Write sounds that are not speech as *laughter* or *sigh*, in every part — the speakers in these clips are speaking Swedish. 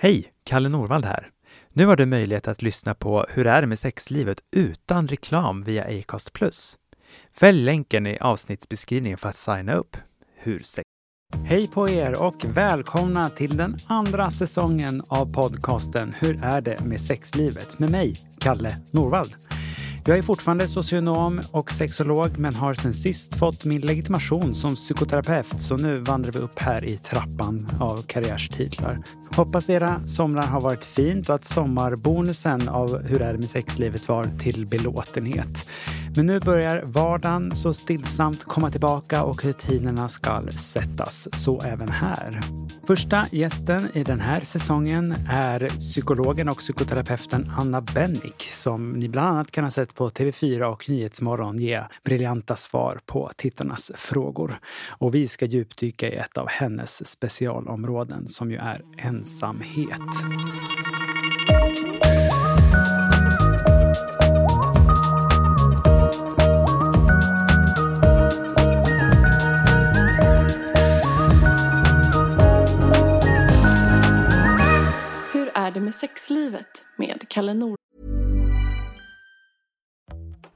Hej! Kalle Norvald här. Nu har du möjlighet att lyssna på Hur är det med sexlivet utan reklam via Acast+. Fäll länken i avsnittsbeskrivningen för att signa upp. Hur sex... Hej på er och välkomna till den andra säsongen av podcasten Hur är det med sexlivet med mig, Kalle Norvald. Jag är fortfarande socionom och sexolog men har sen sist fått min legitimation som psykoterapeut så nu vandrar vi upp här i trappan av karriärstitlar. Hoppas era somrar har varit fint och att sommarbonusen av Hur är det med sexlivet var till belåtenhet. Men nu börjar vardagen så stillsamt komma tillbaka och rutinerna ska sättas. Så även här. Första gästen i den här säsongen är psykologen och psykoterapeuten Anna Bennick som ni bland annat kan ha sett på TV4 och Nyhetsmorgon ge briljanta svar på tittarnas frågor. Och vi ska djupdyka i ett av hennes specialområden som ju är ensamhet. Hur är det med sexlivet med Kalle Nord?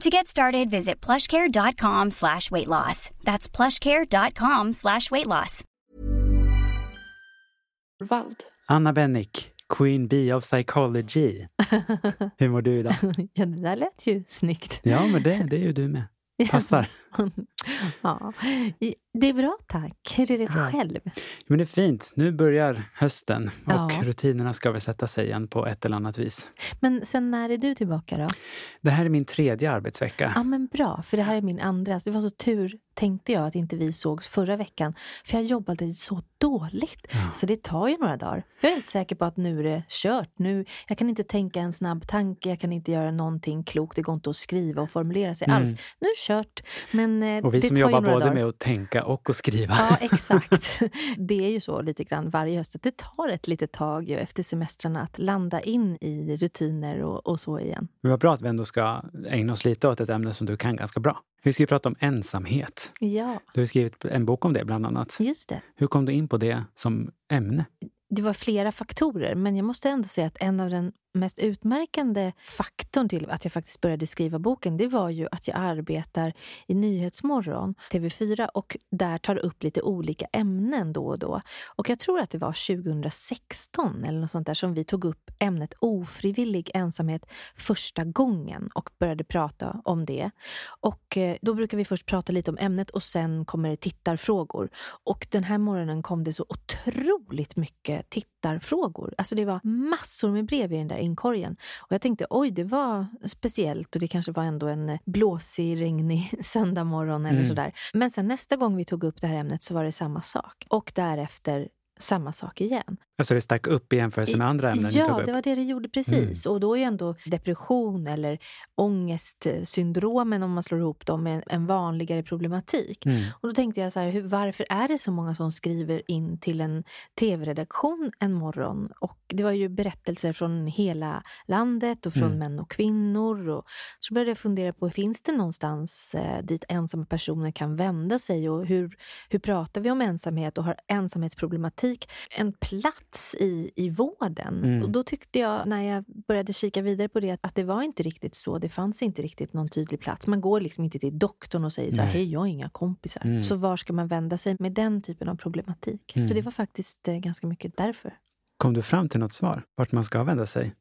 To get started, visit plushcare.com slash weight loss. That's plushcare.com slash weight loss. Anna Bennick, Queen Bee of Psychology. *laughs* Hur mår du idag? *laughs* ja, det där lät ju snyggt. Ja, men det, det är ju du med. *laughs* Passar. ja, det är bra tack. Hur är det själv? Men det är fint. Nu börjar hösten och Ja. rutinerna ska väl sätta sig igen på ett eller annat vis. Men sen när är du tillbaka då? Det här är min tredje arbetsvecka. Ja men bra, för det här är min andra. Det var så tur, tänkte jag, att inte vi sågs förra veckan. För jag jobbade så dåligt. Ja. Så det tar ju några dagar. Jag är helt säker på att nu är det kört. Nu, jag kan inte tänka en snabb tanke, jag kan inte göra någonting klokt. Det går inte att skriva och formulera sig Mm. alls. Nu är det kört. Men eh, Och vi det som tar ju jobbar några både dagar. med att tänka och att skriva. Ja, *laughs* exakt. Det är ju så lite grann varje höst att det tar ett litet tag ju efter semestrarna att landa in i rutiner och, och så igen. Men vad bra att vi ändå ska ägna oss lite åt ett ämne som du kan ganska bra. Vi ska ju prata om ensamhet. Ja, Du har skrivit en bok om det bland annat. just det. Hur kom du in på det som ämne? Det var flera faktorer, men jag måste ändå säga att en av den mest utmärkande faktorn till att jag faktiskt började skriva boken, det var ju att jag arbetar i Nyhetsmorgon, TV4, och där tar upp lite olika ämnen då och då. Och jag tror att det var 2016 eller något sånt där som vi tog upp ämnet ofrivillig ensamhet första gången och började prata om det. Och eh, då brukar vi först prata lite om ämnet och sen kommer det tittarfrågor. Och den här morgonen kom det så otroligt mycket tittarfrågor. Alltså det var massor med brev i den där inkorgen. Och jag tänkte oj, det var speciellt och det kanske var ändå en blåsig, regnig *laughs* söndagmorgon eller Mm. sådär. Men sen nästa gång vi tog upp det här ämnet så var det samma sak. Och därefter samma sak igen. Alltså det stack upp i jämförelse med andra ämnen Ja, det var det det gjorde precis. Mm. Och då är ändå depression eller ångestsyndromen, om man slår ihop dem, en, en vanligare problematik. Mm. Och då tänkte jag så här, hur, varför är det så många som skriver in till en tv-redaktion en morgon? Och det var ju berättelser från hela landet och från Mm. män och kvinnor. Och så började jag fundera på, finns det någonstans eh, dit ensamma personer kan vända sig? Och hur, hur pratar vi om ensamhet och har ensamhetsproblematik en plats i, i vården? Mm. Och då tyckte jag, när jag började kika vidare på det, att det var inte riktigt så. Det fanns inte riktigt någon tydlig plats. Man går liksom inte till doktorn och säger så här, hej, jag har inga kompisar. Mm. Så var ska man vända sig med den typen av problematik? Mm. Så det var faktiskt eh, ganska mycket därför. Kom du fram till något svar? Vart man ska vända sig?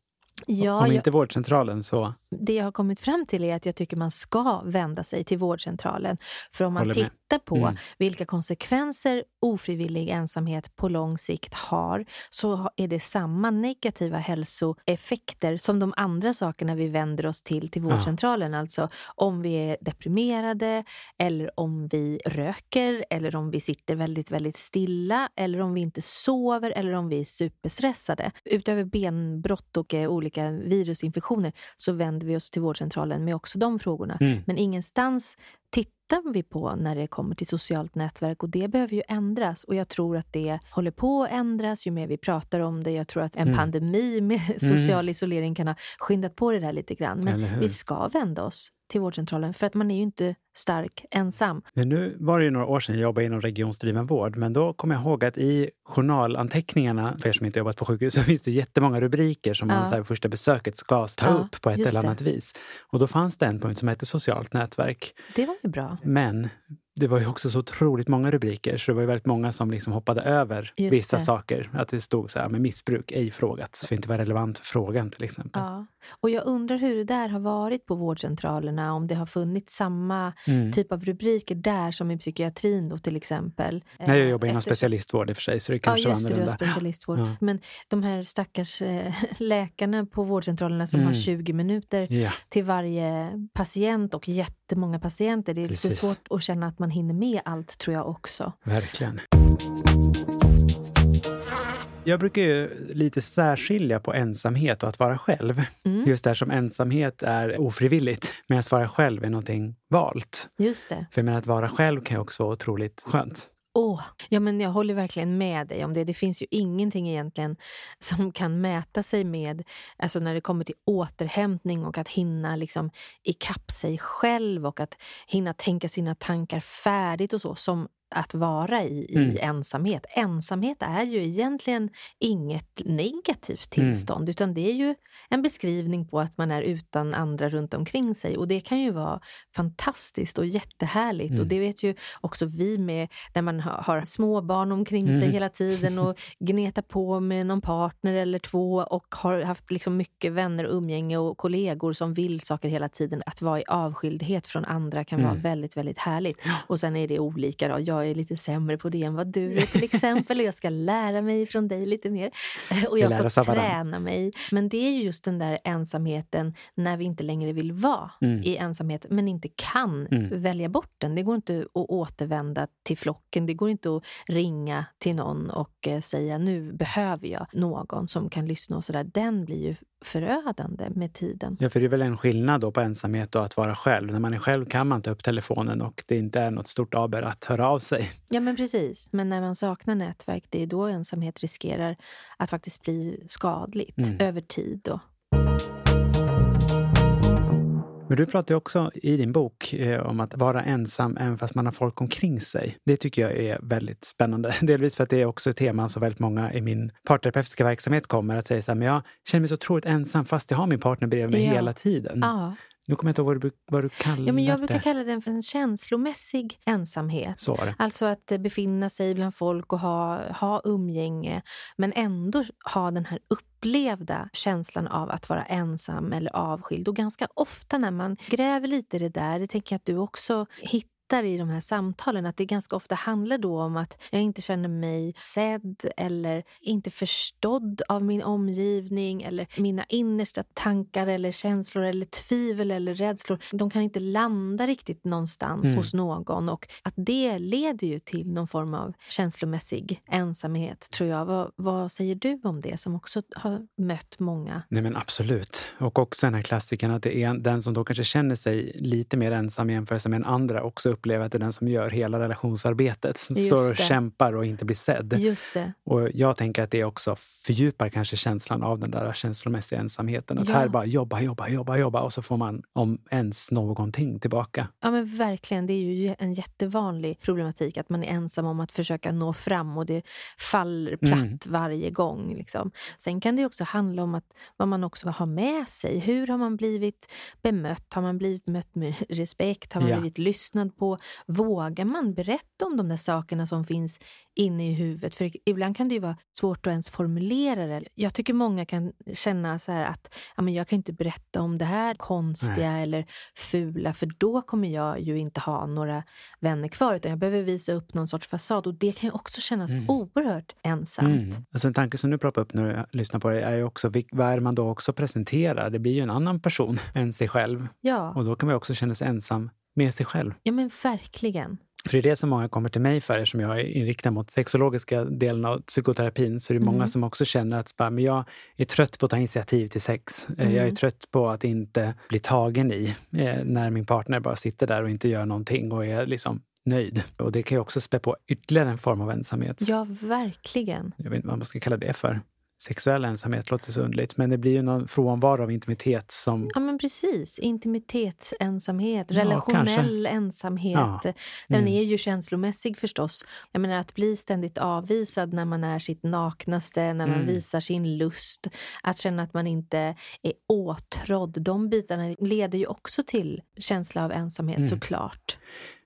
Ja, Om jag, inte vårdcentralen så... det jag har kommit fram till är att jag tycker man ska vända sig till vårdcentralen. För om man Håller med. tittar på Mm. vilka konsekvenser ofrivillig ensamhet på lång sikt har, så är det samma negativa hälsoeffekter som de andra sakerna vi vänder oss till till vårdcentralen. Alltså om vi är deprimerade, eller om vi röker, eller om vi sitter väldigt, väldigt stilla, eller om vi inte sover, eller om vi är superstressade. Utöver benbrott och eh, olika virusinfektioner så vänder vi oss till vårdcentralen med också de frågorna. Mm. Men ingenstans tittar vi på när det kommer till socialt nätverk och det behöver ju ändras. Och jag tror att det håller på att ändras ju mer vi pratar om det. Jag tror att en Mm. pandemi med social isolering kan ha skyndat på det där lite grann. Men vi ska vända oss till vårdcentralen för att man är ju inte stark ensam. Men nu var det ju några år sedan jag jobbade inom regionsdriven vård, men då kommer jag ihåg att i journalanteckningarna, för er som inte jobbat på sjukhus, *laughs* så finns det jättemånga rubriker som man Ja. så här, första besöket ska ta Ja, upp på ett eller det. annat vis. Och då fanns det en punkt som hette socialt nätverk. Det var ju bra. Men det var ju också så otroligt många rubriker, så det var ju väldigt många som liksom hoppade över Just vissa det. saker. Att det stod så här, med missbruk ej frågat, för att inte vara relevant för frågan till exempel. Ja. Och jag undrar hur det där har varit på vårdcentralerna, om det har funnits samma Mm. typ av rubriker där som i psykiatrin då till exempel. Nej, jag Eh, jobbar inom eftersom- specialistvård i och för sig, så det Ja, kanske just var det, annorlunda. specialistvård. Ja. Men de här stackars eh, *laughs* läkarna på vårdcentralerna som Mm. har 20 minuter Ja, till varje patient och jättemånga patienter. Det är lite Precis. svårt att känna att man hinner med allt tror jag också. verkligen. Jag brukar ju lite särskilja på ensamhet och att vara själv. Mm. Just där som ensamhet är ofrivilligt, medan att vara själv är någonting valt. Just det. För jag menar att vara själv kan ju också vara otroligt skönt. Oh, ja men jag håller verkligen med dig om det. Det finns ju ingenting egentligen *laughs* som kan mäta sig med, alltså när det kommer till återhämtning och att hinna liksom ikapp sig själv och att hinna tänka sina tankar färdigt och så, som att vara i, i Mm. ensamhet. Ensamhet är ju egentligen inget negativt tillstånd utan det är ju en beskrivning på att man är utan andra runt omkring sig och det kan ju vara fantastiskt och jättehärligt Mm. och det vet ju också vi med när man har, har små barn omkring sig Mm. hela tiden och *laughs* gnetar på med någon partner eller två och har haft liksom mycket vänner, umgänge och kollegor som vill saker hela tiden. Att vara i avskildhet från andra kan vara Mm. väldigt, väldigt härligt. Och sen är det olika då. Jag är lite sämre på det än vad du är till *laughs* exempel och jag ska lära mig från dig lite mer. *laughs* Och jag får träna mig. Men det är ju just den där ensamheten när vi inte längre vill vara Mm. i ensamhet men inte kan Mm. välja bort den. Det går inte att återvända till flocken. Det går inte att ringa till någon och eh, säga nu behöver jag någon som kan lyssna och sådär. Den blir ju förödande med tiden. Ja, för det är väl en skillnad då på ensamhet och att vara själv. När man är själv kan man ta upp telefonen och det inte är något stort aber att höra av sig. Ja men precis, men när man saknar nätverk det är då ensamhet riskerar att faktiskt bli skadligt Mm. över tid. Då. Men du pratar också i din bok eh, om att vara ensam även fast man har folk omkring sig. Det tycker jag är väldigt spännande. *laughs* Delvis för att det är också ett tema som väldigt många i min parterapeutiska verksamhet kommer att säga så här, men jag känner mig så otroligt ensam fast jag har min partner bredvid mig Ja. hela tiden. Ja. Nu kommer jag inte ihåg vad du, vad du kallar ja, men jag brukar det. kalla den för en känslomässig ensamhet. Så. Alltså att eh, befinna sig bland folk och ha, ha umgänge men ändå ha den här upplevda känslan av att vara ensam eller avskild. Och ganska ofta när man gräver lite i det där, det tänker jag att du också hittar hittar i de här samtalen. Att det ganska ofta handlar då om att jag inte känner mig sedd eller inte förstådd av min omgivning eller mina innersta tankar eller känslor eller tvivel eller rädslor. De kan inte landa riktigt någonstans mm. hos någon och att det leder ju till någon form av känslomässig ensamhet, tror jag. Vad, vad säger du om det som också har mött många? Nej men absolut. Och också den här klassikern att det är den som då kanske känner sig lite mer ensam i jämförelse med en andra också upplever att det är den som gör hela relationsarbetet. Står och kämpar och inte blir sedd. Just det. Och jag tänker att det också fördjupar kanske känslan av den där känslomässiga ensamheten. Att ja. här bara jobba, jobba, jobba, jobba och så får man om ens någonting tillbaka. Ja men verkligen. Det är ju en jättevanlig problematik att man är ensam om att försöka nå fram och det faller platt mm. varje gång. Liksom. Sen kan det också handla om att vad man också har med sig. Hur har man blivit bemött? Har man blivit mött med *laughs* respekt? Har man ja. blivit lyssnad på? Vågar man berätta om de där sakerna som finns inne i huvudet. För ibland kan det ju vara svårt att ens formulera det. Jag tycker många kan känna så att ja, men jag kan inte berätta om det här konstiga Nej. eller fula för då kommer jag ju inte ha några vänner kvar utan jag behöver visa upp någon sorts fasad och det kan ju också kännas mm. oerhört ensamt. Mm. Alltså en tanke som du ploppar upp när du lyssnar på det är ju också vad är man då också presenterar? Det blir ju en annan person *laughs* än sig själv. Ja. Och då kan man också känna sig ensam med sig själv. Ja men verkligen. För det är det som många kommer till mig för eftersom jag är inriktad mot sexologiska delen av psykoterapin. Så det är många mm. som också känner att bara, men jag är trött på att ta initiativ till sex. Mm. Jag är mm. trött på att inte bli tagen i eh, när min partner bara sitter där och inte gör någonting och är liksom nöjd. Och det kan ju också spä på ytterligare en form av ensamhet. Ja, verkligen. Jag vet inte vad man ska kalla det för sexuell ensamhet låter så underligt, men det blir ju någon frånvaro av intimitet som... Ja, men precis. Intimitetsensamhet, relationell kanske. ensamhet. Ja. Den mm. är ju känslomässig förstås. Jag menar att bli ständigt avvisad när man är sitt naknaste, när man mm. visar sin lust, att känna att man inte är åtrådd. De bitarna leder ju också till känsla av ensamhet mm. såklart.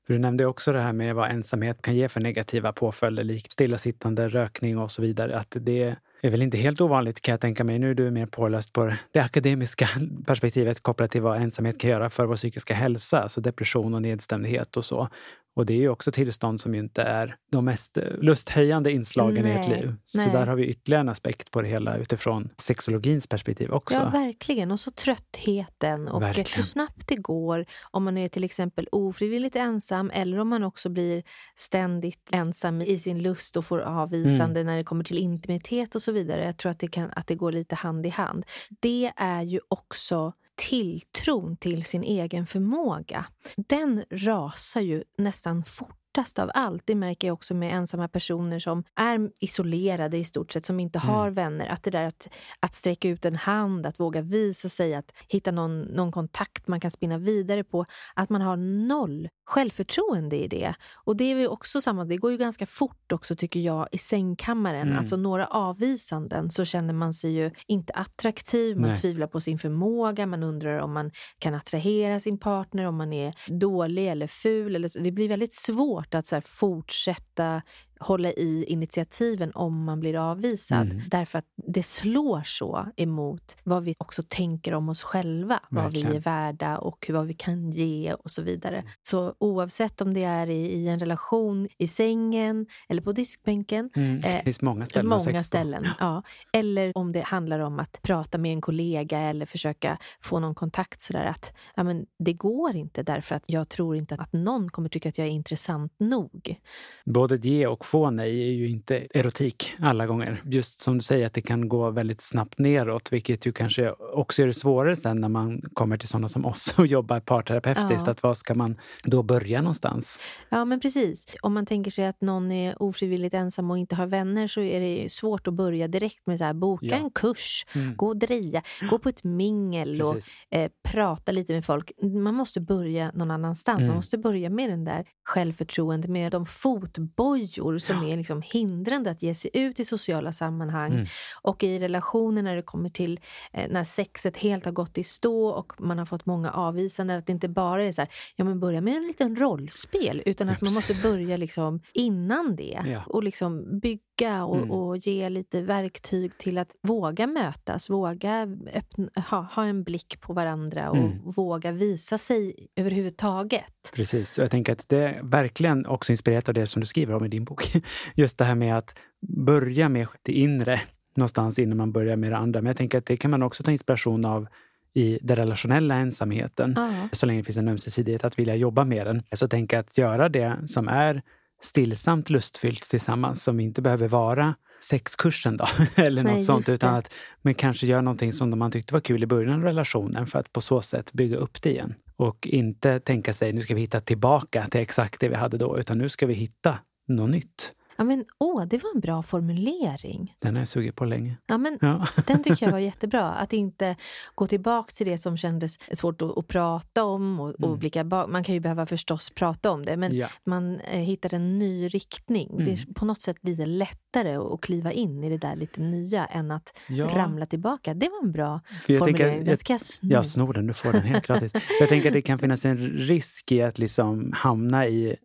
För du nämnde också det här med vad ensamhet kan ge för negativa påföljder, likt stillasittande, rökning och så vidare. Att det är väl inte helt ovanligt kan jag tänka mig. Nu är du mer påläst på det akademiska *laughs* perspektivet kopplat till vad ensamhet kan göra för vår psykiska hälsa, alltså depression och nedstämdhet och så. Och det är ju också tillstånd som ju inte är de mest lusthöjande inslagen nej, i ett liv. Nej. Så där har vi ytterligare en aspekt på det hela utifrån sexologins perspektiv också. Ja, verkligen. Och så tröttheten och verkligen. hur snabbt det går om man är till exempel ofrivilligt ensam eller om man också blir ständigt ensam i sin lust och får avvisande mm. när det kommer till intimitet och så vidare. Jag tror att det, kan, att det går lite hand i hand. Det är ju också tilltron till sin egen förmåga, den rasar ju nästan fort fortast av allt, det märker jag också med ensamma personer som är isolerade i stort sett, som inte har mm. vänner. Att det där att, att sträcka ut en hand, att våga visa sig, att hitta någon, någon kontakt man kan spinna vidare på. Att man har noll självförtroende i det. Och det är ju också samma, det går ju ganska fort också tycker jag i sängkammaren. Mm. Alltså några avvisanden så känner man sig ju inte attraktiv, man Nej. tvivlar på sin förmåga, man undrar om man kan attrahera sin partner, om man är dålig eller ful. Eller så. Det blir väldigt svårt att så fortsätta hålla i initiativen om man blir avvisad. Mm. Därför att det slår så emot vad vi också tänker om oss själva. Verkligen. Vad vi är värda och vad vi kan ge och så vidare. Så oavsett om det är i, i en relation, i sängen eller på diskbänken. Mm. Eh, det finns många ställen. Många ställen ja. Eller om det handlar om att prata med en kollega eller försöka få någon kontakt sådär att ja, men det går inte därför att jag tror inte att någon kommer tycka att jag är intressant nog. Både ge och få nej är ju inte erotik alla gånger. Just som du säger att det kan gå väldigt snabbt neråt, vilket ju kanske också gör det svårare sen när man kommer till sådana som oss *laughs* och jobbar parterapeutiskt. Ja. Att var ska man då börja någonstans? Ja, men precis. Om man tänker sig att någon är ofrivilligt ensam och inte har vänner så är det svårt att börja direkt med så här, boka ja. en kurs, mm. gå och dreja, gå på ett mingel precis. och eh, prata lite med folk. Man måste börja någon annanstans. Mm. Man måste börja med den där självförtroendet, med de fotbojor som ja. är liksom hindrande att ge sig ut i sociala sammanhang. Mm. Och i relationer när det kommer till eh, när sexet helt har gått i stå och man har fått många avvisanden. Att det inte bara är så här, ja men börja med en liten rollspel. Utan att man måste börja liksom innan det. Ja. Och liksom bygga och, Mm. och ge lite verktyg till att våga mötas, våga öppna, ha, ha en blick på varandra och Mm. våga visa sig överhuvudtaget. Precis, och jag tänker att det är verkligen också inspirerat av det som du skriver om i din bok. *laughs* Just det här med att börja med det inre någonstans innan man börjar med det andra. Men jag tänker att det kan man också ta inspiration av i den relationella ensamheten. Ja. Så länge det finns en ömsesidighet att vilja jobba med den. Så jag att göra det som är stillsamt lustfyllt tillsammans, som inte behöver vara sexkursen då, *laughs* eller något Nej, sånt, utan det. att men kanske göra någonting som man tyckte var kul i början av relationen för att på så sätt bygga upp det igen. Och inte tänka sig, nu ska vi hitta tillbaka till exakt det vi hade då, utan nu ska vi hitta något nytt. Ja, men åh, det var en bra formulering. Den har jag sugit på länge. Ja, men Ja. *laughs* Den tycker jag var *laughs* jättebra. Att inte gå tillbaka till det som kändes svårt att, att prata om. Och, och Mm. blicka bak. Man kan ju behöva förstås prata om det, men Ja. man eh, hittar en ny riktning. Det Mm. är på något sätt lite lättare att, kliva in i det där lite nya än att Ja. ramla tillbaka. Det var en bra jag formulering. tänker- Den ska jag sno. Ja, snor den. Du får den helt gratis. *laughs* Jag tänker att det kan finnas en risk i att liksom hamna i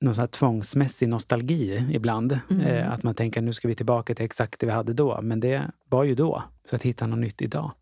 någon sån här tvångsmässig nostalgi ibland. Mm. Eh, att man tänker nu ska vi tillbaka till exakt det vi hade då. Men det var ju då. Så att hitta något nytt idag.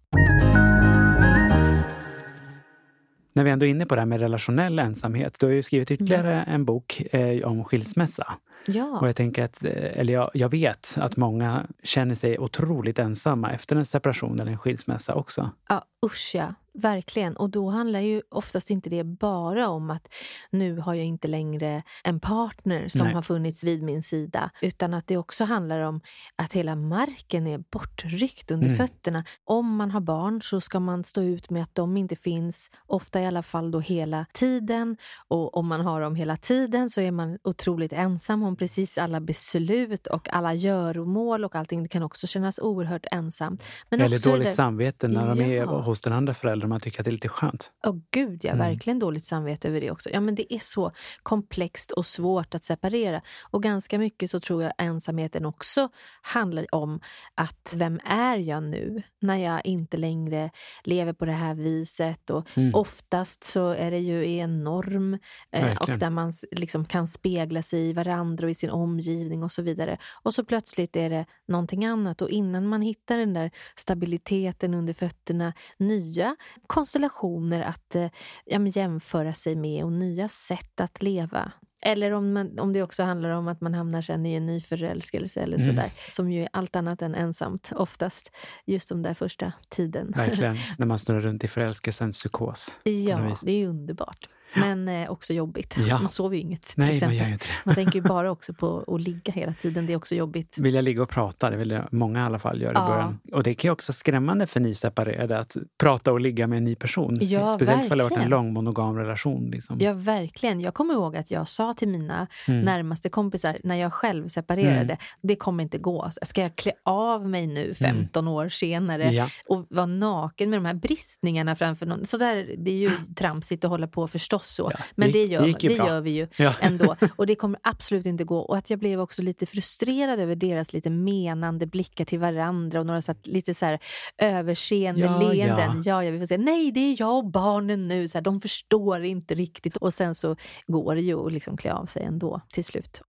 När vi ändå är inne på det här med relationell ensamhet. Du har ju skrivit ytterligare en bok eh, om skilsmässa. Och Ja, jag tänker att, eh, eller jag, jag vet att många känner sig otroligt ensamma efter en separation eller en skilsmässa också. ja, usch ja. Verkligen. Och då handlar ju oftast inte det bara om att nu har jag inte längre en partner som Nej. har funnits vid min sida. Utan att det också handlar om att hela marken är bortryckt under Mm. fötterna. Om man har barn så ska man stå ut med att de inte finns, ofta i alla fall då hela tiden. Och om man har dem hela tiden så är man otroligt ensam om precis alla beslut och alla göromål och allting. Det kan också kännas oerhört ensamt. Men Eller dåligt där- samvete när de är Ja. hos den andra föräldern. Man tycker att det är lite skönt. Åh gud, ja. Mm. Verkligen dåligt samvete över det också. Ja, men det är så komplext och svårt att separera. Och ganska mycket så tror jag ensamheten också handlar om att vem är jag nu när jag inte längre lever på det här viset? Och Mm. Oftast så är det ju i en norm eh, och där man liksom kan spegla sig i varandra och i sin omgivning och så vidare. Och så plötsligt är det någonting annat och innan man hittar den där stabiliteten under fötterna, nya konstellationer att eh, ja, jämföra sig med och nya sätt att leva. Eller om, man, om det också handlar om att man hamnar sen i en ny förälskelse eller Mm. sådär. Som ju är allt annat än ensamt oftast. Just de där första tiden. Verkligen. *laughs* när man snurrar runt i förälskelsens psykos. Ja, det är underbart. Men eh, också jobbigt. Ja. Man sover ju inget till Nej, man exempel. gör ju inte det. Man tänker ju bara *laughs* också på att ligga hela tiden. Det är också jobbigt. Vill jag ligga och prata? Det vill jag, många i alla fall göra i Ja. början. Och det kan ju också vara skrämmande för nyseparerade att prata och ligga med en ny person. Ja, Speciellt för det har varit en lång monogam relation. Liksom. Ja, verkligen. Jag kommer ihåg att jag sa till mina Mm. närmaste kompisar när jag själv separerade, Mm. det kommer inte gå. Ska jag klä av mig nu 15 år senare Ja. och vara naken med de här bristningarna framför någon? Så där, det är ju *clears throat* tramsigt att hålla på förstås så. Ja, Men det det, gör, det det gör vi ju Ja. ändå. *laughs* Och det kommer absolut inte gå. Och att jag blev också lite frustrerad över deras lite menande blickar till varandra och några så här, lite så här överseende Ja, leenden. Ja. jag vill säga nej, det är jag och barnen nu. Så här, de förstår inte riktigt. Och sen så går det ju att liksom klä av sig ändå till slut.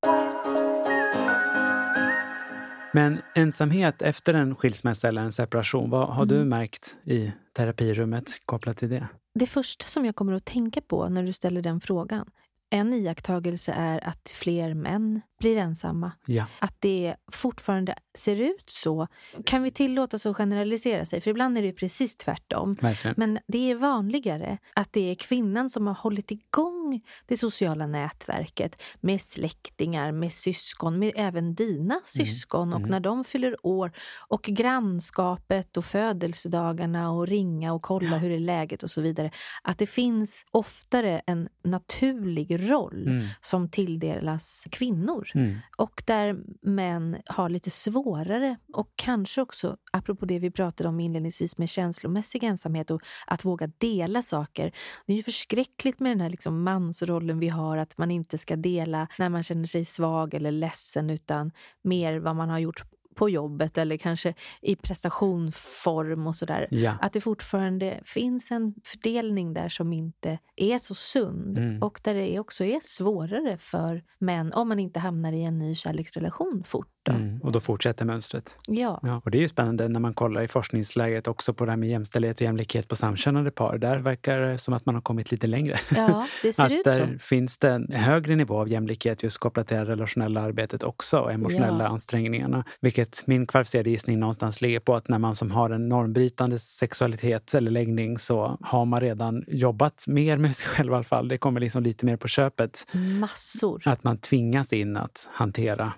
Men ensamhet efter en skilsmässa eller en separation, vad har Mm. du märkt i terapirummet kopplat till det? Det första som jag kommer att tänka på när du ställer den frågan, en iakttagelse är att fler män blir ensamma. Ja. Att det fortfarande ser ut så. Kan vi tillåta oss att generalisera sig? För ibland är det precis tvärtom. Verkligen. Men det är vanligare att det är kvinnan som har hållit igång det sociala nätverket med släktingar, med syskon, med även dina syskon. Och Mm. när de fyller år och grannskapet och födelsedagarna och ringa och kolla hur är läget och så vidare. Att det finns oftare en naturlig roll Mm. som tilldelas kvinnor. Mm. Och där män har lite svårare och kanske också, apropå det vi pratade om inledningsvis med känslomässig ensamhet och att våga dela saker. Det är ju förskräckligt med den här liksom mansrollen vi har, att man inte ska dela när man känner sig svag eller ledsen utan mer vad man har gjort på jobbet eller kanske i prestationform och sådär. Ja. Att det fortfarande finns en fördelning där som inte är så sund Mm. och där det också är svårare för män om man inte hamnar i en ny kärleksrelation fort Då. Mm, och då fortsätter mönstret. Ja. Ja, och det är ju spännande när man kollar i forskningsläget också på det här med jämställdhet och jämlikhet på samkönade par. Där verkar det som att man har kommit lite längre. ja, det *laughs* ser att ut där så. finns det en högre nivå av jämlikhet just kopplat till det relationella arbetet också och emotionella Ja. ansträngningarna. Vilket min kvalificerade gissning någonstans ligger på att när man som har en normbrytande sexualitet eller läggning så har man redan jobbat mer med sig själv i alla fall. Det kommer liksom lite mer på köpet. Massor. Att man tvingas in att hantera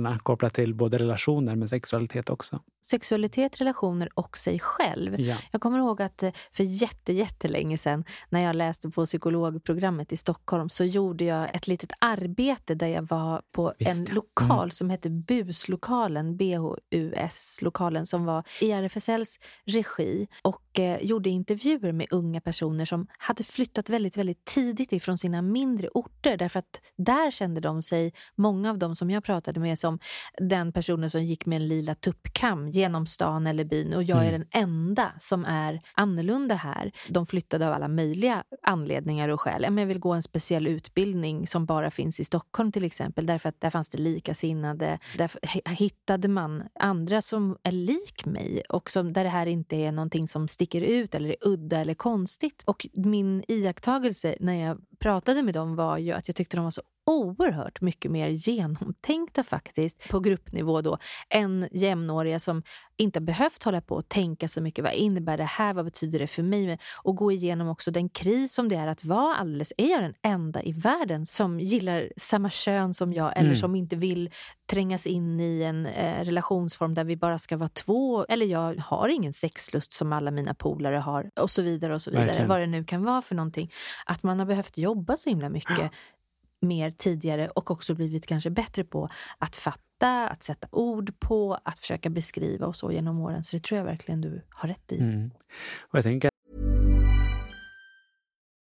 samhällsnormerna kopplat till både relationer men sexualitet också. Sexualitet, relationer och sig själv. Ja. Jag kommer ihåg att eh, för jätte, jättelänge sedan när jag läste på psykologprogrammet i Stockholm så gjorde jag ett litet arbete där jag var på Visst, en ja. lokal Mm. som hette BUS-lokalen, BHUS-lokalen som var i RFSLs regi och eh, gjorde intervjuer med unga personer som hade flyttat väldigt, väldigt tidigt ifrån sina mindre orter därför att där kände de sig, många av dem som jag pratade med, som den personen som gick med en lila tuppkam genom stan eller byn och jag är Mm. den enda som är annorlunda här. De flyttade av alla möjliga anledningar och skäl. Jag vill gå en speciell utbildning som bara finns i Stockholm till exempel därför att där fanns det likasinnade. Där hittade man andra som är lik mig och som, där det här inte är någonting som sticker ut eller är udda eller konstigt. Och min iakttagelse när jag pratade med dem var ju att jag tyckte de var så oerhört mycket mer genomtänkta faktiskt på gruppnivå då än jämnåriga som inte behövt hålla på och tänka så mycket. Vad innebär det här? Vad betyder det för mig? Och gå igenom också den kris som det är att vara alldeles... Är jag den enda i världen som gillar samma kön som jag eller Mm. som inte vill trängas in i en eh, relationsform där vi bara ska vara två? Eller jag har ingen sexlust som alla mina polare har och så vidare och så vidare. Verkligen. Vad det nu kan vara för någonting. Att man har behövt jobba så himla mycket mer tidigare och också blivit kanske bättre på att fatta, att sätta ord på, att försöka beskriva och så genom åren. Så det tror jag verkligen du har rätt i. Mm. Och jag tänker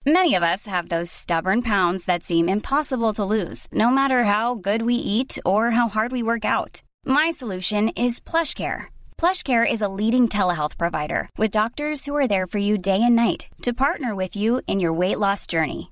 Many of us have those stubborn pounds that seem impossible to lose, no matter how good we eat or how hard we work out. My solution is PlushCare. PlushCare is a leading telehealth provider with doctors who are there for you day and night to partner with you in your weight loss journey.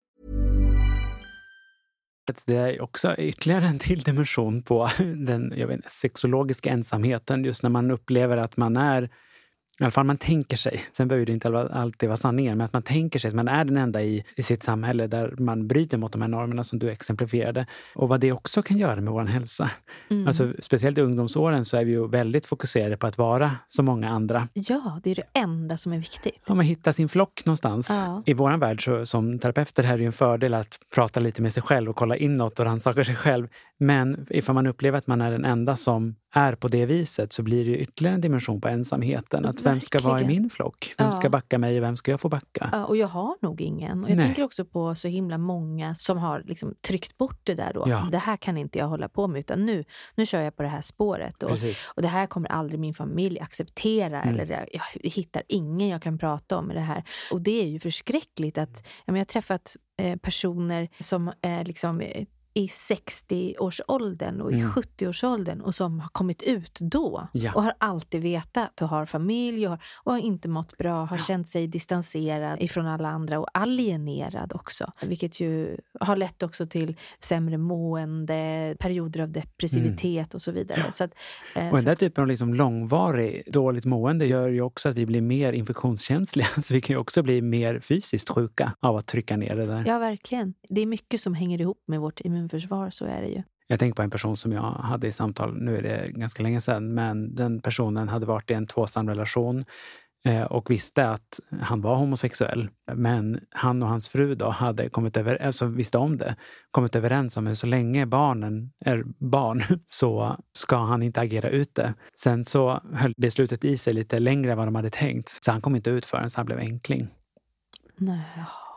Att det är också ytterligare en till dimension på *laughs* den jag vet, sexologiska ensamheten. Just när man upplever att man är i alla fall man tänker sig, sen behöver det inte alltid vara sanningen, men att man tänker sig att man är den enda i, i sitt samhälle där man bryter mot de här normerna som du exemplifierade. Och vad det också kan göra med vår hälsa. Mm. Alltså, speciellt i ungdomsåren så är vi ju väldigt fokuserade på att vara som många andra. Ja, det är det enda som är viktigt. Om man hittar sin flock någonstans. Ja. I vår värld så, som terapeuter här är det en fördel att prata lite med sig själv och kolla inåt och rannsaka sig själv. Men ifall man upplever att man är den enda som är på det viset så blir det ju ytterligare en dimension på ensamheten. Att vem ska vara i min flock? Vem Ja. ska backa mig och vem ska jag få backa? Ja, och jag har nog ingen. Och jag Nej. tänker också på så himla många som har liksom tryckt bort det där då. Ja. Det här kan inte jag hålla på med utan nu, nu kör jag på det här spåret. Och, och det här kommer aldrig min familj acceptera. Mm. Eller jag, jag hittar ingen jag kan prata om med det här. Och det är ju förskräckligt att jag har träffat eh, personer som är liksom eh, i 60-årsåldern och i Mm. 70-årsåldern och som har kommit ut då Ja. och har alltid vetat och har familj och har, och har inte mått bra, har känt sig distanserad ifrån alla andra och alienerad också. Vilket ju har lett också till sämre mående, perioder av depressivitet och så vidare. Så att, eh, Och den där typen av liksom långvarig dåligt mående gör ju också att vi blir mer infektionskänsliga. *laughs* Så vi kan ju också bli mer fysiskt sjuka av att trycka ner det där. Ja, verkligen. Det är mycket som hänger ihop med vårt immunförsvar, så är det ju. Jag tänker på en person som jag hade i samtal, nu är det ganska länge sedan, men den personen hade varit i en tvåsam relation eh, och visste att han var homosexuell. Men han och hans fru då hade kommit över, alltså visste om det, kommit överens om att så länge barnen är barn *laughs* så ska han inte agera ut det. Sen så höll beslutet i sig lite längre än vad de hade tänkt. Så han kom inte ut förrän han blev enkling. Nej.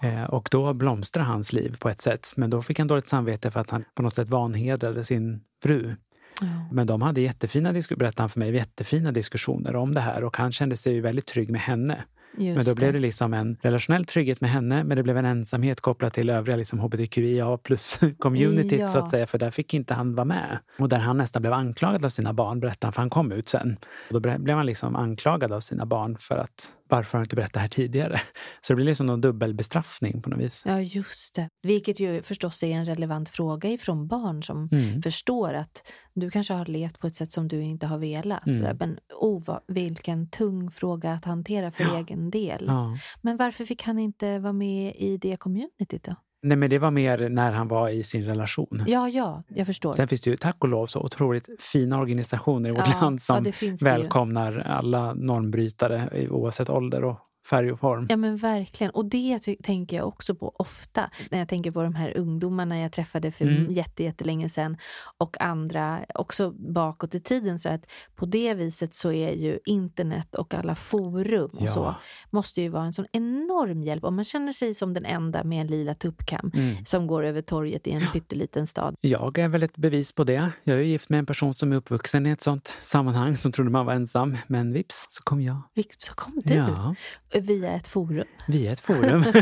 Eh, Och då blomstrade hans liv på ett sätt. Men då fick han dåligt samvete för att han på något sätt vanhedrade sin fru. Ja. Men de hade jättefina, disku- berättade han för mig, jättefina diskussioner om det här och han kände sig ju väldigt trygg med henne. Just men då blev det liksom en relationell trygghet med henne, men det blev en ensamhet kopplat till övriga liksom hbtqia plus *laughs* communityt Ja. så att säga, för där fick inte han vara med. Och där han nästan blev anklagad av sina barn, berättade han, för han kom ut sen. Och då blev han liksom anklagad av sina barn för att varför har du inte berättat det här tidigare? *laughs* Så det blir liksom någon dubbelbestraffning på något vis. Ja, just det. Vilket ju förstås är en relevant fråga ifrån barn som Mm. förstår att du kanske har levt på ett sätt som du inte har velat. Mm. Sådär. Men oh, vilken tung fråga att hantera för Ja. egen del. Ja. Men varför fick han inte vara med i det communityt då? Nej, men det var mer när han var i sin relation. Ja, ja, jag förstår. Sen finns det ju tack och lov så otroligt fina organisationer i vårt Ja, land som ja, välkomnar alla normbrytare oavsett ålder och färg och form. Ja men verkligen. Och det tänker jag också på ofta. När jag tänker på de här ungdomarna jag träffade för Mm. jätte, jättelänge sedan. Och andra också bakåt i tiden. Så att på det viset så är ju internet och alla forum och Ja. så måste ju vara en sån enorm hjälp. Om man känner sig som den enda med en lila tuppkam Mm. som går över torget i en pytteliten stad. Jag är väl ett bevis på det. Jag är gift med en person som är uppvuxen i ett sånt sammanhang som trodde man var ensam. Men vips så kom jag. Vips, Så kom du Ja, via ett forum. vi är ett forum. *laughs*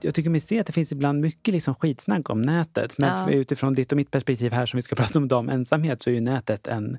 jag tycker mig se att det finns ibland mycket liksom skitsnack om nätet. Men Ja. utifrån ditt och mitt perspektiv här som vi ska *laughs* prata om om ensamhet, så är ju nätet en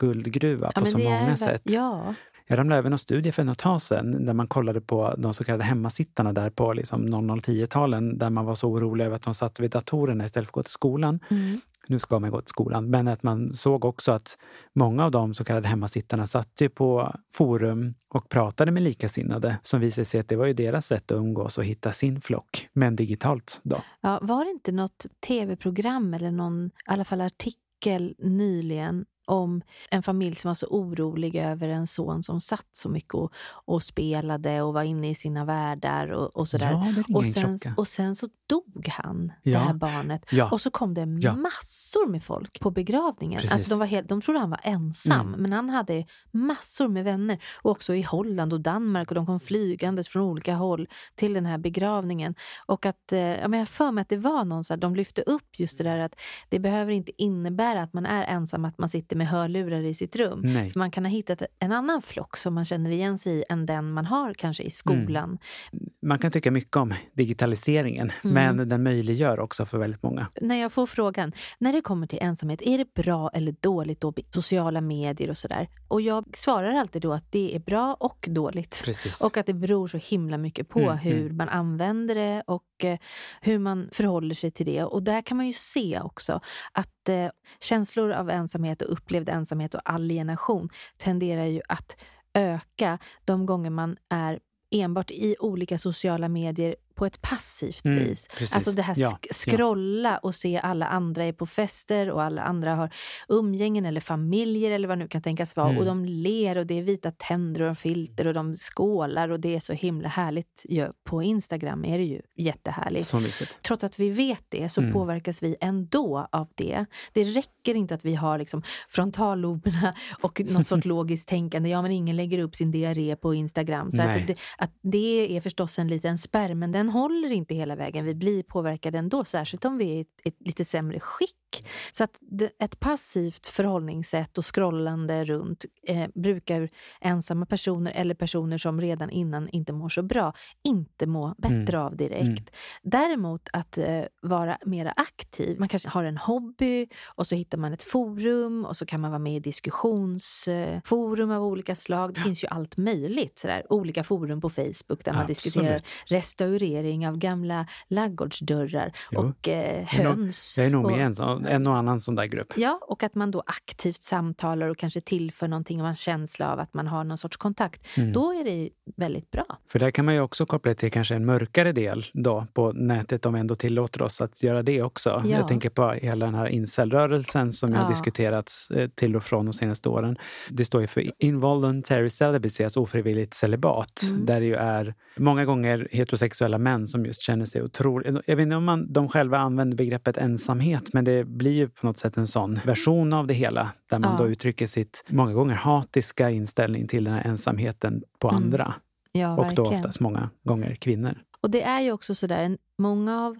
guldgruva på men så är många ver- sätt. Ja, Jag ramlade över någon studie för något tag sedan där man kollade på de så kallade hemmasittarna där på liksom 00-10-talen där man var så orolig över att de satt vid datorerna istället för att gå till skolan. mm. Nu ska man gå till skolan, men att man såg också att många av de så kallade hemmasittarna satt ju på forum och pratade med likasinnade som visade sig att det var ju deras sätt att umgås och hitta sin flock, men digitalt då. Ja, var det inte något tv-program eller någon, i alla fall artikel nyligen om en familj som var så orolig över en son som satt så mycket och, och spelade och var inne i sina världar och, och sådär. Ja, det och, en sen, klocka. och sen så dog han, det Ja. här barnet. Ja. Och så kom det massor med folk på begravningen. Precis. Alltså de, var helt, de trodde han var ensam, Mm. men han hade massor med vänner. Och också i Holland och Danmark och de kom flygandes från olika håll till den här begravningen. Och att, eh, ja, men jag har för mig att det var någon så här, de lyfte upp just det där att det behöver inte innebära att man är ensam, att man sitter med hörlurar i sitt rum. Nej. För man kan ha hittat en annan flock som man känner igen sig i än den man har kanske i skolan. Man kan tycka mycket om digitaliseringen, Mm. men den möjliggör också för väldigt många. När jag får frågan, när det kommer till ensamhet, är det bra eller dåligt då? Sociala medier och sådär. Och jag svarar alltid då att det är bra och dåligt. Precis. Och att det beror så himla mycket på Mm, hur mm. man använder det och eh, hur man förhåller sig till det. Och där kan man ju se också att eh, känslor av ensamhet och upplevd ensamhet och alienation tenderar ju att öka de gånger man är enbart i olika sociala medier på ett passivt Mm, vis. precis. Alltså det här Ja, sk- ja. scrolla och se alla andra är på fester och alla andra har umgängen eller familjer eller vad nu kan tänkas vara. Mm. Och de ler och det är vita tänder och filter och de skålar och det är så himla härligt. Ja, på Instagram är det ju jättehärligt. Trots att vi vet det så Mm. påverkas vi ändå av det. Det räcker inte att vi har liksom frontalloberna och något sorts *laughs* logiskt tänkande. Ja, men ingen lägger upp sin diarré på Instagram. Så att det, att det är förstås en liten spärr, men den den håller inte hela vägen. Vi blir påverkade ändå, särskilt om vi är i ett, ett lite sämre skick så att ett passivt förhållningssätt och scrollande runt eh, brukar ensamma personer eller personer som redan innan inte mår så bra inte må bättre av direkt. Mm. Däremot att eh, vara mer aktiv. Man kanske har en hobby och så hittar man ett forum och så kan man vara med i diskussionsforum av olika slag. Det finns ju allt möjligt. Sådär. Olika forum på Facebook där man Absolut. diskuterar restaurering av gamla laggårdsdörrar Jo. och eh, höns. Jag är nog och, i en, och annan sån där grupp. Ja, och att man då aktivt samtalar och kanske tillför någonting och har en känsla av att man har någon sorts kontakt. Mm. Då är det väldigt bra. För där kan man ju också koppla till kanske en mörkare del då på nätet om vi ändå tillåter oss att göra det också. Ja. Jag tänker på hela den här incelrörelsen som Ja. har diskuterats eh, till och från de senaste åren. Det står ju för involuntary celibacy, alltså ofrivilligt celibat. Mm. Där det ju är många gånger heterosexuella män som just känner sig otroligt... Jag vet inte om man, de själva använder begreppet ensamhet, men det blir ju på något sätt en sån version av det hela. Där man Ja. då uttrycker sitt många gånger hatiska inställning till den här ensamheten på Mm. andra. Ja, Och då verkligen. oftast många gånger kvinnor. Och det är ju också sådär, många av,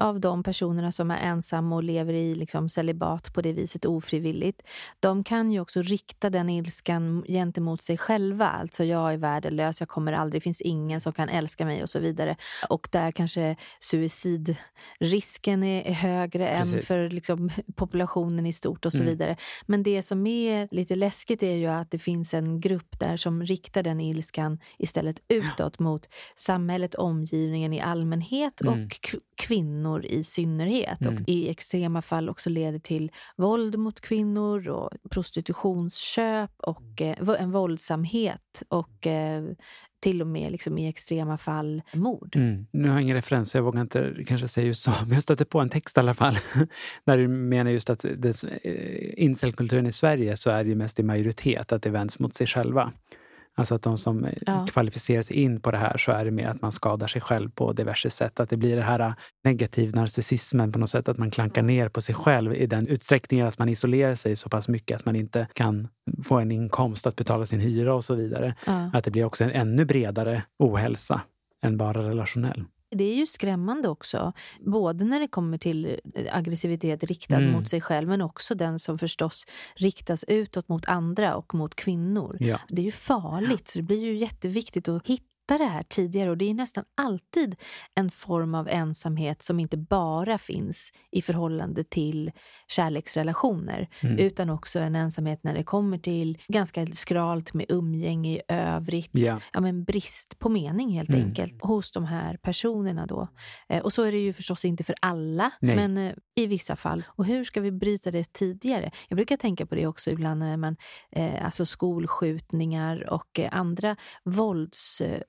av de personerna som är ensamma och lever i liksom celibat på det viset ofrivilligt, de kan ju också rikta den ilskan gentemot sig själva. Alltså jag är värdelös, jag kommer aldrig, det finns ingen som kan älska mig och så vidare. Och där kanske suicidrisken är, är högre än Precis. för liksom, populationen i stort och så Mm. vidare. Men det som är lite läskigt är ju att det finns en grupp där som riktar den ilskan istället utåt mot samhället, omgivningen i allmänhet Mm. och kvinnor i synnerhet. Mm. Och i extrema fall också leder till våld mot kvinnor och prostitutionsköp och eh, vo- en våldsamhet och eh, till och med liksom i extrema fall mord. Mm. Nu har jag ingen referens, så jag vågar inte kanske säga just så. *laughs* Men jag stötte på en text i alla fall. *laughs* Där du menar just att eh, incelkulturen i Sverige så är det mest i majoritet att det vänds mot sig själva. Alltså att de som eh, Ja. kvalificerar sig in på det här så är det mer att man skadar sig själv på diverse sätt. Att det blir det här eh, negativ narcissismen på något sätt. Att man klankar ner på sig själv i den utsträckningen att man isolerar sig så pass mycket att man inte kan få en inkomst att betala sin hyra och så vidare. Ja. Att det blir också en ännu bredare ohälsa än bara relationell. Det är ju skrämmande också, både när det kommer till aggressivitet riktad Mm. mot sig själv men också den som förstås riktas utåt mot andra och mot kvinnor. Ja. Det är ju farligt, så det blir ju jätteviktigt att hitta det här tidigare och det är nästan alltid en form av ensamhet som inte bara finns i förhållande till kärleksrelationer Mm. utan också en ensamhet när det kommer till ganska skralt med umgänge i övrigt. Ja. Ja, men brist på mening helt Mm. enkelt hos de här personerna då. Eh, och så är det ju förstås inte för alla, Nej. men eh, i vissa fall. Och hur ska vi bryta det tidigare? Jag brukar tänka på det också ibland när man, eh, alltså skolskjutningar och andra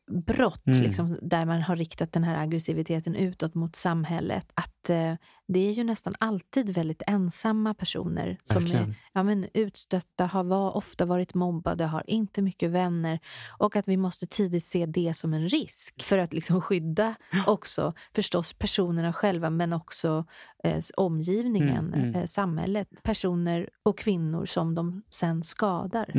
våldsbrott, Mm. liksom, där man har riktat den här aggressiviteten utåt mot samhället. Att eh, det är ju nästan alltid väldigt ensamma personer som är Verkligen. ja, men utstötta, har var, ofta varit mobbade, har inte mycket vänner och att vi måste tidigt se det som en risk för att liksom skydda också förstås personerna själva men också eh, omgivningen, Mm, mm. Eh, samhället, personer och kvinnor som de sen skadar.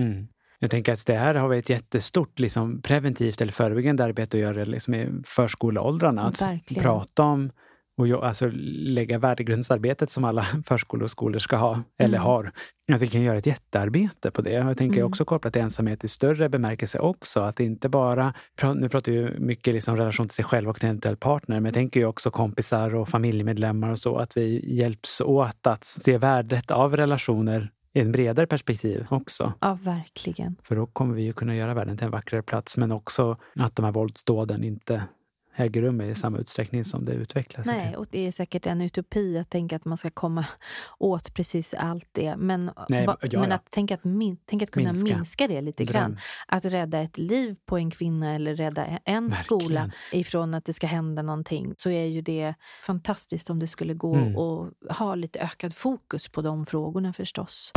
Jag tänker att det här har vi ett jättestort liksom, preventivt eller förebyggande arbete att göra liksom, i förskoleåldrarna. Att Verkligen. prata om och alltså, lägga värdegrundsarbetet som alla *laughs* förskolor och skolor ska ha, eller Mm. har. Att vi kan göra ett jättearbete på det. Jag tänker Mm. också kopplat till ensamhet i större bemärkelse också. Att inte bara, nu pratar vi mycket liksom relation till sig själv och till en eventuell partner, men jag tänker ju också kompisar och familjemedlemmar och så. Att vi hjälps åt att se värdet av relationer i en bredare perspektiv också. Ja, verkligen. För då kommer vi ju kunna göra världen till en vackrare plats, men också att de här våldsdåden inte äger rum i samma utsträckning som det utvecklas. Nej, och det är säkert en utopi att tänka att man ska komma *laughs* åt precis allt det. Men, Nej, ja, ja. men att, tänka att, min, tänka att kunna Minska. minska, det lite Dröm. grann. Att rädda ett liv på en kvinna eller rädda en Verkligen. skola ifrån att det ska hända någonting. Så är ju det fantastiskt om det skulle gå Mm. ha lite ökad fokus på de frågorna förstås.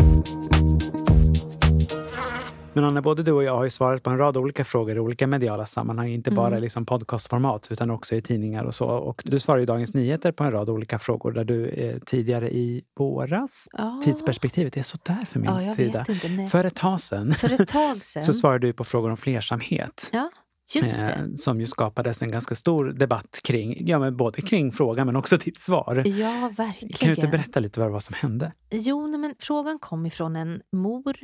Men Anna, både du och jag har ju svarat på en rad olika frågor i olika mediala sammanhang, inte bara Mm. liksom podcastformat utan också i tidningar och så. Och du svarar i Dagens Nyheter på en rad olika frågor där du eh, tidigare i våras, Ja. tidsperspektivet är sådär för min Ja, sida. inte. För ett tag sedan För ett tag *laughs* sedan. så svarade du på frågor om flersamhet. Ja. Just det. Eh, som ju skapades en ganska stor debatt kring, ja men både kring frågan men också *laughs* ditt svar. Ja, verkligen. Kan du inte berätta lite vad det var som hände? Jo, men frågan kom ifrån en mor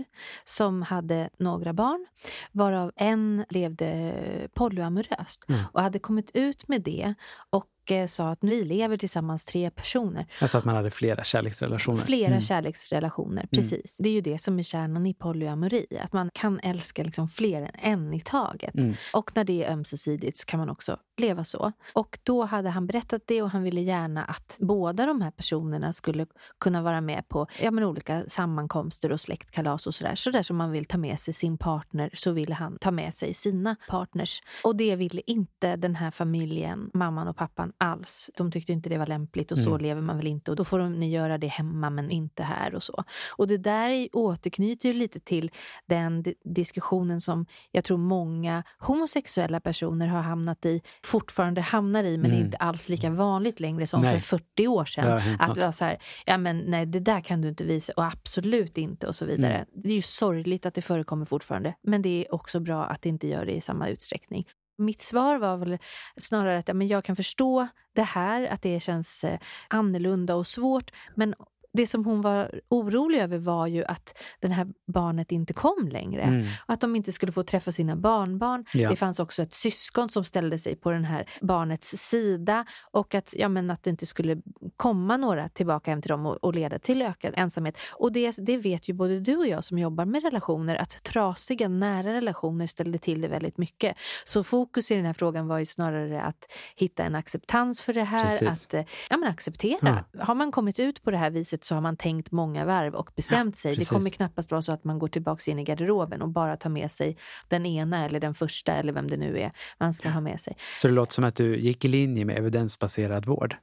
som hade några barn, varav en levde polyamoröst Mm. och hade kommit ut med det och sa att vi lever tillsammans tre personer. Alltså att man hade flera kärleksrelationer. Flera Mm. kärleksrelationer, precis. Det är ju det som är kärnan i polyamori, att man kan älska liksom fler än en i taget. Mm. Och när det är ömsesidigt så kan man också leva så. Och då hade han berättat det och han ville gärna att båda de här personerna skulle kunna vara med på ja, men olika sammankomster och släktkalas och sådär. Så där som man vill ta med sig sin partner så ville han ta med sig sina partners. Och det ville inte den här familjen, mamman och pappan, alls. De tyckte inte det var lämpligt och så Mm. lever man väl inte och då får de, ni göra det hemma men inte här och så. Och det där är- återknyter lite till den di- diskussionen som jag tror många homosexuella personer har hamnat i, fortfarande hamnar i, men det är Mm. inte alls lika vanligt längre som Nej. för 40 år sedan. Att det var så här, ja men nej det där kan du inte visa och absolut inte och så vidare. Mm. Det är ju sorgligt att det förekommer fortfarande, men det är också bra att det inte gör det i samma utsträckning. Mitt svar var väl snarare att ja, men jag kan förstå det här, att det känns eh, annorlunda och svårt, men det som hon var orolig över var ju att det här barnet inte kom längre. Mm. Och att de inte skulle få träffa sina barnbarn. Ja. Det fanns också ett syskon som ställde sig på den här barnets sida och att, ja, men att det inte skulle komma några tillbaka hem till dem och, och leda till ökad ensamhet. Och det, det vet ju både du och jag som jobbar med relationer att trasiga nära relationer ställde till det väldigt mycket. Så fokus i den här frågan var ju snarare att hitta en acceptans för det här, Precis. att eh, ja, men acceptera. Har man kommit ut på det här viset så har man tänkt många varv och bestämt sig. Det precis. kommer knappast vara så att man går tillbaka in i garderoben och bara tar med sig den ena eller den första eller vem det nu är man ska ha med sig. Så det låter som att du gick i linje med evidensbaserad vård.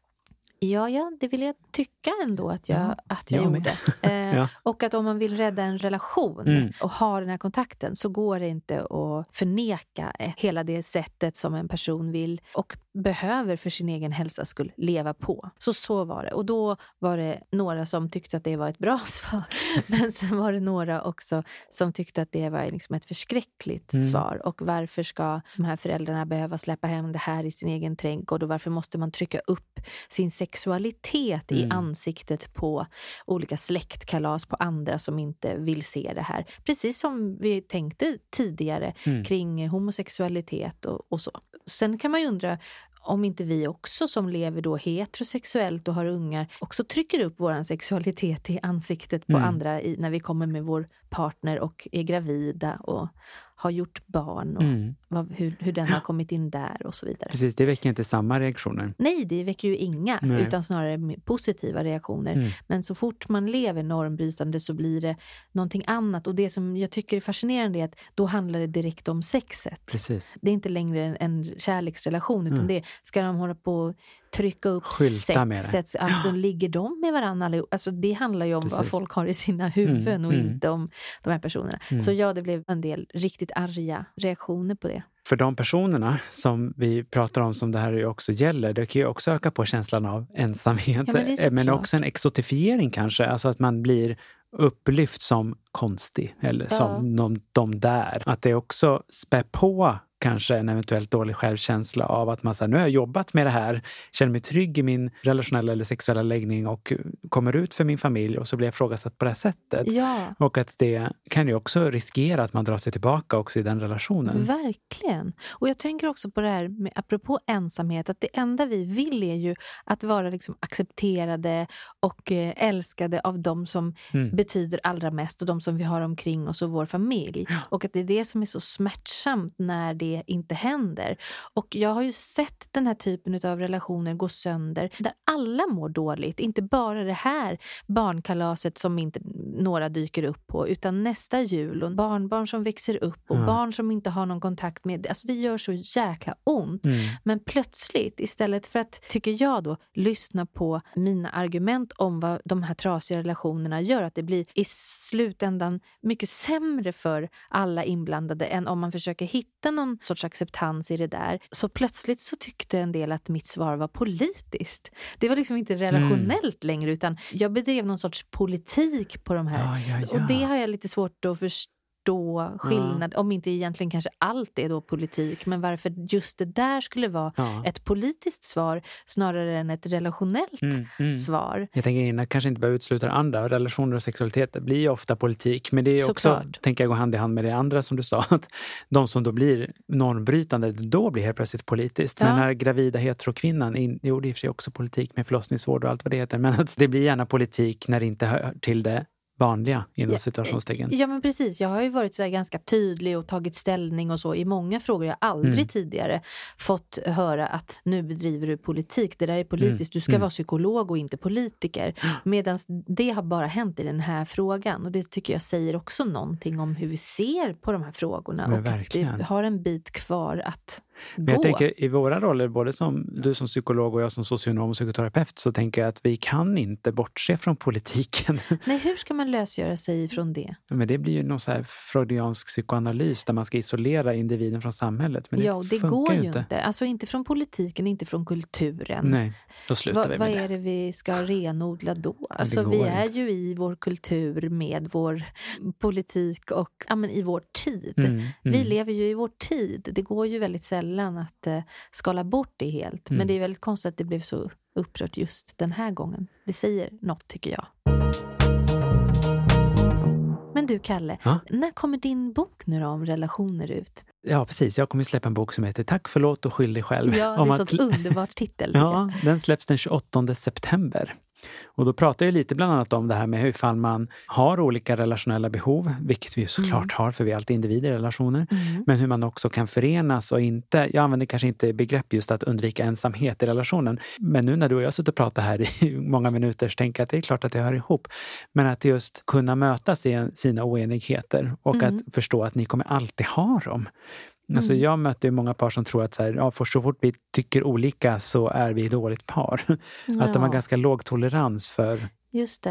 Ja, ja, det vill jag tycka ändå att jag, Ja, att jag, jag gjorde. *laughs* Eh, Ja. Och att om man vill rädda en relation Mm. och ha den här kontakten så går det inte att förneka eh, hela det sättet som en person vill och behöver för sin egen hälsas skull leva på. Så så var det. Och då var det några som tyckte att det var ett bra *laughs* svar. Men sen var det några också som tyckte att det var liksom ett förskräckligt Mm. svar. Och varför ska de här föräldrarna behöva släppa hem det här i sin egen trädgård och varför måste man trycka upp sin sexualitet i Mm. ansiktet på olika släktkalas på andra som inte vill se det här. Precis som vi tänkte tidigare Mm. kring homosexualitet och, och så. Sen kan man ju undra om inte vi också som lever då heterosexuellt och har ungar också trycker upp vår sexualitet i ansiktet på Mm. andra i, när vi kommer med vår partner och är gravida och har gjort barn och Mm. Vad, hur, hur den har kommit in där och så vidare. Precis, det väcker inte samma reaktioner. Nej, det väcker ju inga, Nej. utan snarare positiva reaktioner. Mm. Men så fort man lever normbrytande så blir det någonting annat. Och det som jag tycker är fascinerande är att då handlar det direkt om sexet. Precis. Det är inte längre en, en kärleksrelation, utan det är, ska de hålla på och trycka upp Skylta det. sexet? Alltså, ligger de med varandra allihop? Alltså, det handlar ju om vad Precis. folk har i sina huvuden Mm, och mm. inte om de här personerna. Mm. Så ja, det blev en del riktigt arga reaktioner på det. För de personerna som vi pratar om som det här också gäller, det kan ju också öka på känslan av ensamhet. Ja, men men också en exotifiering kanske, alltså att man blir upplyft som konstig eller Ja. som de, de där. Att det också spär på kanske en eventuellt dålig självkänsla av att man säger nu har jag jobbat med det här, känner mig trygg i min relationella eller sexuella läggning och kommer ut för min familj och så blir jag ifrågasatt på det här sättet. Ja. Och att det kan ju också riskera att man drar sig tillbaka också i den relationen. Verkligen. Och jag tänker också på det här med, apropå ensamhet, att det enda vi vill är ju att vara liksom accepterade och eh, älskade av de som Mm. betyder allra mest och de som vi har omkring oss och vår familj. Och att det är det som är så smärtsamt när det inte händer. Och jag har ju sett den här typen av relationer gå sönder där alla mår dåligt. Inte bara det här barnkalaset som inte några dyker upp på utan nästa jul och barnbarn som växer upp och Ja. barn som inte har någon kontakt med. Alltså det gör så jäkla ont. Mm. Men plötsligt, istället för att, tycker jag då, lyssna på mina argument om vad de här trasiga relationerna gör, att det blir i slutändan mycket sämre för alla inblandade än om man försöker hitta någon sorts acceptans i det där. Så plötsligt så tyckte en del att mitt svar var politiskt. Det var liksom inte relationellt längre, utan jag bedrev någon sorts politik på de här. Ja, ja, ja. Och det har jag lite svårt att förstå förstå skillnad, om inte egentligen kanske allt är då politik, men varför just det där skulle vara Ja. ett politiskt svar snarare än ett relationellt Mm, mm. svar. Jag tänker innan kanske inte behöver utesluta det andra. Relationer och sexualitet det blir ju ofta politik. Men det är också, Såklart. tänker jag, gå hand i hand med det andra som du sa. *laughs* Att de som då blir normbrytande, då blir helt plötsligt politiskt. Men Ja. den här gravida heterokvinnan, in, jo det är i och för sig också politik med förlossningsvård och allt vad det heter. Men att det blir gärna politik när det inte hör till det vanliga inom Ja, situationstecken. Ja men precis, jag har ju varit så här ganska tydlig och tagit ställning och så i många frågor. Jag har aldrig Mm. tidigare fått höra att nu bedriver du politik, det där är politiskt, du ska Mm. vara psykolog och inte politiker. Medan det har bara hänt i den här frågan och det tycker jag säger också någonting om hur vi ser på de här frågorna Men och att verkligen. det har en bit kvar att Men jag gå. tänker i våra roller, både som du som psykolog och jag som socionom och psykoterapeut, så tänker jag att vi kan inte bortse från politiken. *laughs* Nej, hur ska man lösgöra sig från det? Men det blir ju någon så här freudiansk psykoanalys där man ska isolera individen från samhället. Men det ja, och det går ju inte. inte. Alltså inte från politiken, inte från kulturen. Nej, då slutar Va, vi vad med är det. det vi ska renodla då? Alltså vi är inte. ju i vår kultur med vår politik och ja, men i vår tid. Mm, Vi mm. lever ju i vår tid. Det går ju väldigt sällan att eh, skala bort det helt. Mm. Men det är väldigt konstigt att det blev så upprört just den här gången. Det säger något tycker jag. Men du Kalle, Ja? när kommer din bok nu då om relationer ut? Ja, precis. Jag kommer att släppa en bok som heter Tack, förlåt och skyll dig själv. Ja, det är att- en sån underbar titel. *laughs* Ja, den släpps den 28 september. Och då pratar jag lite bland annat om det här med hur ifall man har olika relationella behov, vilket vi ju såklart har för vi är alltid individer i relationer. Mm. men hur man också kan förenas och inte, jag använder kanske inte begrepp just att undvika ensamhet i relationen, men nu när du och jag suttit och pratat här i *laughs* många minuter så tänker jag att det är klart att det hör ihop. Men att just kunna mötas i sina oenigheter och Mm. att förstå att ni kommer alltid ha dem. Alltså Mm. jag möter ju många par som tror att så här, ja, för så fort vi tycker olika så är vi ett dåligt par. *laughs* Att de har Ja. ganska låg tolerans för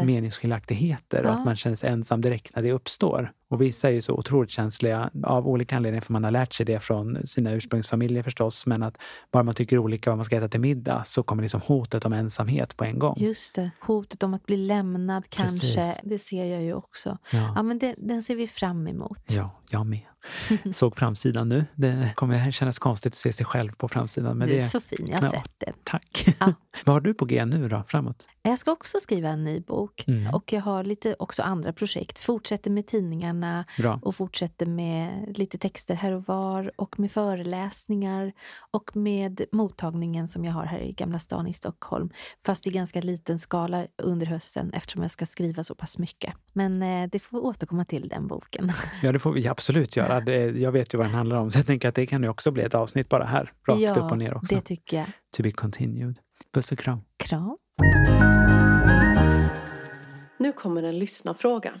meningsskiljaktigheter och Ja. att man känner sig ensam direkt när det uppstår. Och vissa är ju så otroligt känsliga av olika anledningar, för man har lärt sig det från sina ursprungsfamiljer förstås, men att bara man tycker olika vad man ska äta till middag så kommer liksom hotet om ensamhet på en gång. Just det. Hotet om att bli lämnad kanske. Precis. Det ser jag ju också. Ja, Ja, men det, den ser vi fram emot. ja, jag med. *laughs* Såg framsidan nu. Det kommer kännas konstigt att se sig själv på framsidan. Men du är det, så fin, jag har Ja. sett den. Tack. Ja. *laughs* vad har du på G nu då, framåt? Jag ska också skriva en ny bok. Mm. Och jag har lite också andra projekt. Fortsätter med tidningarna Bra. och fortsätter med lite texter här och var och med föreläsningar och med mottagningen som jag har här i Gamla stan i Stockholm. Fast i ganska liten skala under hösten eftersom jag ska skriva så pass mycket. Men eh, det får vi återkomma till den boken. *laughs* Ja, det får vi absolut göra. Det, jag vet ju vad den handlar om, så jag tänker att det kan ju också bli ett avsnitt bara här, rakt ja, upp och ner också. det tycker jag. To be continued. Puss och kram. Kram. Nu kommer en lyssnarfråga.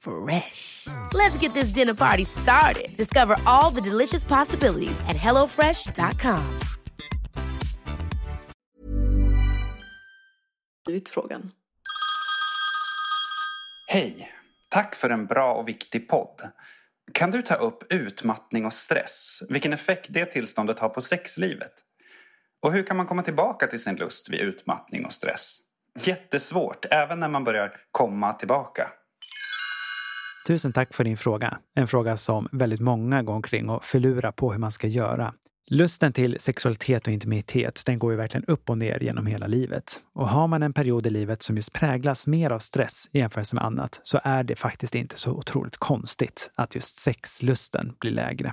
Fresh. Let's get this dinner party started. Discover all the delicious possibilities at hellofresh.com. frågan. Hej! Tack för en bra och viktig podd. Kan du ta upp utmattning och stress? Vilken effekt det tillståndet har på sexlivet? Och hur kan man komma tillbaka till sin lust vid utmattning och stress? Jättesvårt, även när man börjar komma tillbaka. Tusen tack för din fråga. En fråga som väldigt många går omkring och förlurar på hur man ska göra. Lusten till sexualitet och intimitet, den går ju verkligen upp och ner genom hela livet. Och har man en period i livet som just präglas mer av stress i jämförelse med annat, så är det faktiskt inte så otroligt konstigt att just sexlusten blir lägre.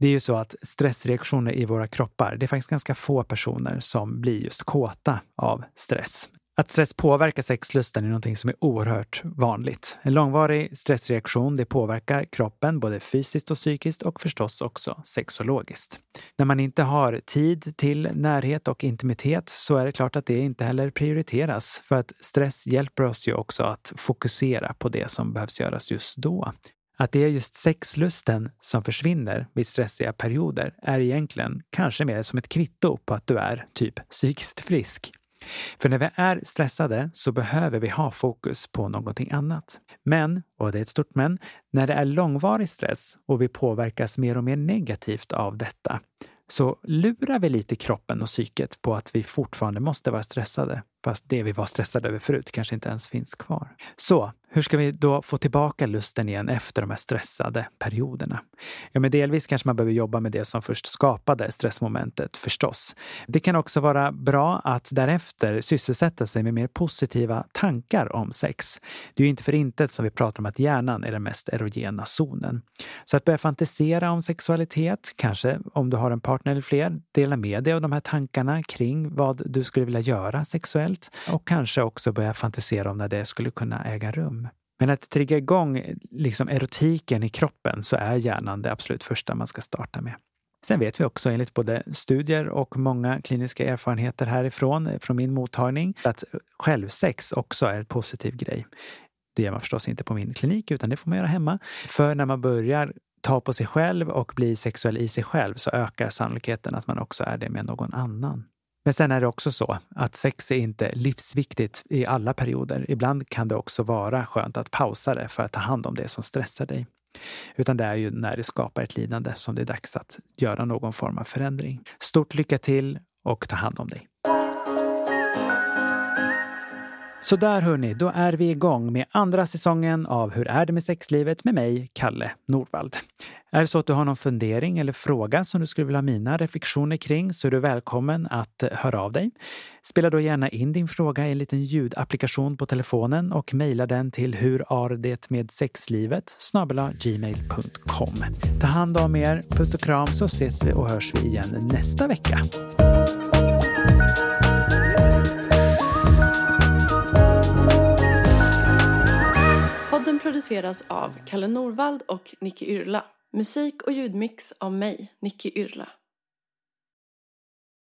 Det är ju så att stressreaktioner i våra kroppar, det är faktiskt ganska få personer som blir just kåta av stress. Att stress påverkar sexlusten är någonting som är oerhört vanligt. En långvarig stressreaktion det påverkar kroppen både fysiskt och psykiskt och förstås också sexologiskt. När man inte har tid till närhet och intimitet så är det klart att det inte heller prioriteras för att stress hjälper oss ju också att fokusera på det som behövs göras just då. Att det är just sexlusten som försvinner vid stressiga perioder är egentligen kanske mer som ett kvitto på att du är typ psykiskt frisk. För när vi är stressade så behöver vi ha fokus på någonting annat. Men, och det är ett stort men, när det är långvarig stress och vi påverkas mer och mer negativt av detta så lurar vi lite kroppen och psyket på att vi fortfarande måste vara stressade, fast det vi var stressade över förut kanske inte ens finns kvar. Så hur ska vi då få tillbaka lusten igen efter de här stressade perioderna? Ja, men delvis kanske man behöver jobba med det som först skapade stressmomentet förstås. Det kan också vara bra att därefter sysselsätta sig med mer positiva tankar om sex. Det är ju inte för intet som vi pratar om att hjärnan är den mest erogena zonen. Så att börja fantisera om sexualitet, kanske om du har en partner eller fler, dela med dig av de här tankarna kring vad du skulle vilja göra sexuellt och kanske också börja fantisera om när det skulle kunna äga rum. Men att trigga igång eh, liksom erotiken i kroppen så är hjärnan det absolut första man ska starta med. Sen vet vi också enligt både studier och många kliniska erfarenheter härifrån, eh, från min mottagning, att självsex också är en positiv grej. Det gör man förstås inte på min klinik, utan det får man göra hemma. För när man börjar ta på sig själv och bli sexuell i sig själv så ökar sannolikheten att man också är det med någon annan. Men sen är det också så att sex är inte livsviktigt i alla perioder. Ibland kan det också vara skönt att pausa det för att ta hand om det som stressar dig. Utan det är ju när det skapar ett lidande som det är dags att göra någon form av förändring. Stort lycka till och ta hand om dig. Så där hörni, då är vi igång med andra säsongen av Hur är det med sexlivet med mig, Kalle Norvald. Är det så att du har någon fundering eller fråga som du skulle vilja ha mina reflektioner kring så är du välkommen att eh, höra av dig. Spela då gärna in din fråga i en liten ljudapplikation på telefonen och mejla den till hurardetmedsexlivet gmail.com. Ta hand om er, puss och kram så ses vi och hörs vi igen nästa vecka. Produceras av Kalle Norvald och Nicky Yrla. Musik och ljudmix av mig, Nicky Yrla.